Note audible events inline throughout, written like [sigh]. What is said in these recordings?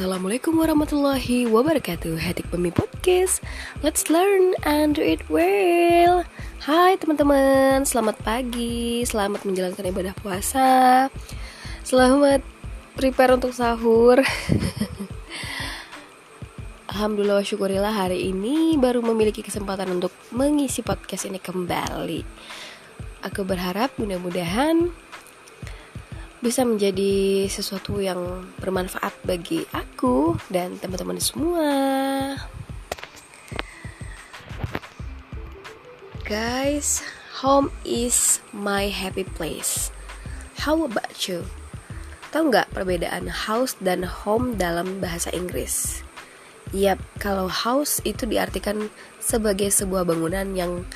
Assalamualaikum warahmatullahi wabarakatuh Hadik Pemi Podcast. Let's learn and do it well. Hai teman-teman. Selamat pagi. Selamat menjalankan ibadah puasa. Selamat prepare untuk sahur. [laughs] Alhamdulillah syukurilah hari ini Baru memiliki kesempatan untuk mengisi podcast ini kembali. Aku berharap mudah-mudahan bisa menjadi sesuatu yang bermanfaat bagi aku dan teman-teman semua. Guys, home is my happy place. How about you? Tahu nggak perbedaan house dan home dalam bahasa Inggris? Yap, kalau house itu diartikan sebagai sebuah bangunan yang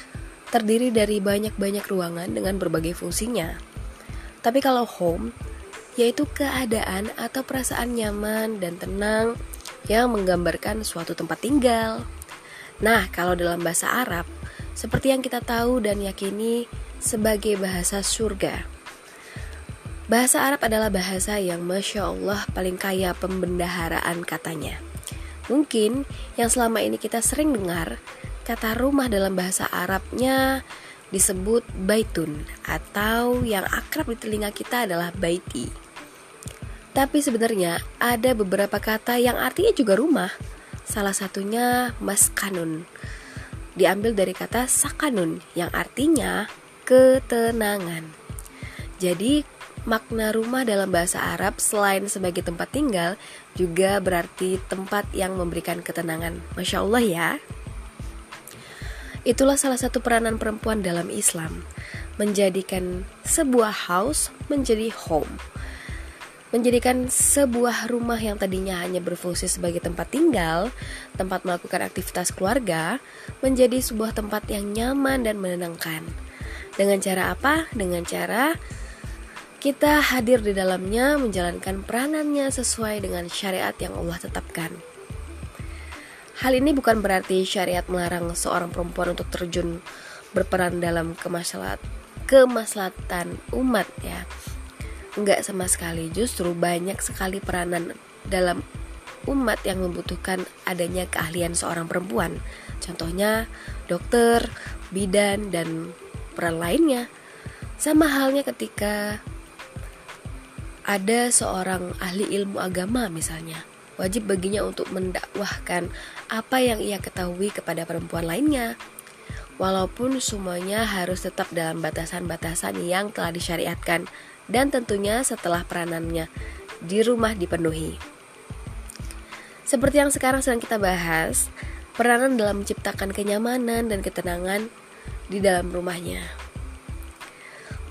terdiri dari banyak-banyak ruangan dengan berbagai fungsinya tapi kalau home, yaitu keadaan atau perasaan nyaman dan tenang yang menggambarkan suatu tempat tinggal. Nah, kalau dalam bahasa Arab, seperti yang kita tahu dan yakini sebagai bahasa surga. Bahasa Arab adalah bahasa yang Masya Allah paling kaya pembendaharaan katanya. Mungkin yang selama ini kita sering dengar, kata rumah dalam bahasa Arabnya disebut baitun atau yang akrab di telinga kita adalah baiti. Tapi sebenarnya ada beberapa kata yang artinya juga rumah. Salah satunya maskanun. Diambil dari kata sakanun yang artinya ketenangan. Jadi makna rumah dalam bahasa Arab selain sebagai tempat tinggal juga berarti tempat yang memberikan ketenangan. Masya Allah ya. Itulah salah satu peranan perempuan dalam Islam, menjadikan sebuah house menjadi home. Menjadikan sebuah rumah yang tadinya hanya berfungsi sebagai tempat tinggal, tempat melakukan aktivitas keluarga, menjadi sebuah tempat yang nyaman dan menenangkan. Dengan cara apa? Dengan cara kita hadir di dalamnya menjalankan peranannya sesuai dengan syariat yang Allah tetapkan. Hal ini bukan berarti syariat melarang seorang perempuan untuk terjun berperan dalam kemaslahat kemaslahatan umat ya. Enggak sama sekali, justru banyak sekali peranan dalam umat yang membutuhkan adanya keahlian seorang perempuan. Contohnya dokter, bidan dan peran lainnya. Sama halnya ketika ada seorang ahli ilmu agama misalnya wajib baginya untuk mendakwahkan apa yang ia ketahui kepada perempuan lainnya. Walaupun semuanya harus tetap dalam batasan-batasan yang telah disyariatkan dan tentunya setelah peranannya di rumah dipenuhi. Seperti yang sekarang sedang kita bahas, peranan dalam menciptakan kenyamanan dan ketenangan di dalam rumahnya.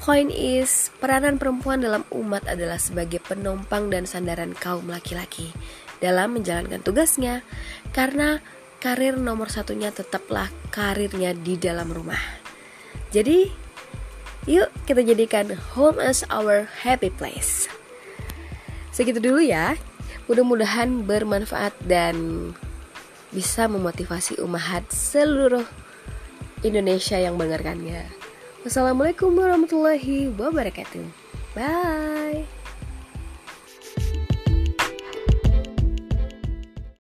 Point is, peranan perempuan dalam umat adalah sebagai penumpang dan sandaran kaum laki-laki dalam menjalankan tugasnya karena karir nomor satunya tetaplah karirnya di dalam rumah. Jadi, yuk kita jadikan home as our happy place. Segitu dulu ya. Mudah-mudahan bermanfaat dan bisa memotivasi umat seluruh Indonesia yang mendengarkannya. Wassalamualaikum warahmatullahi wabarakatuh. Bye.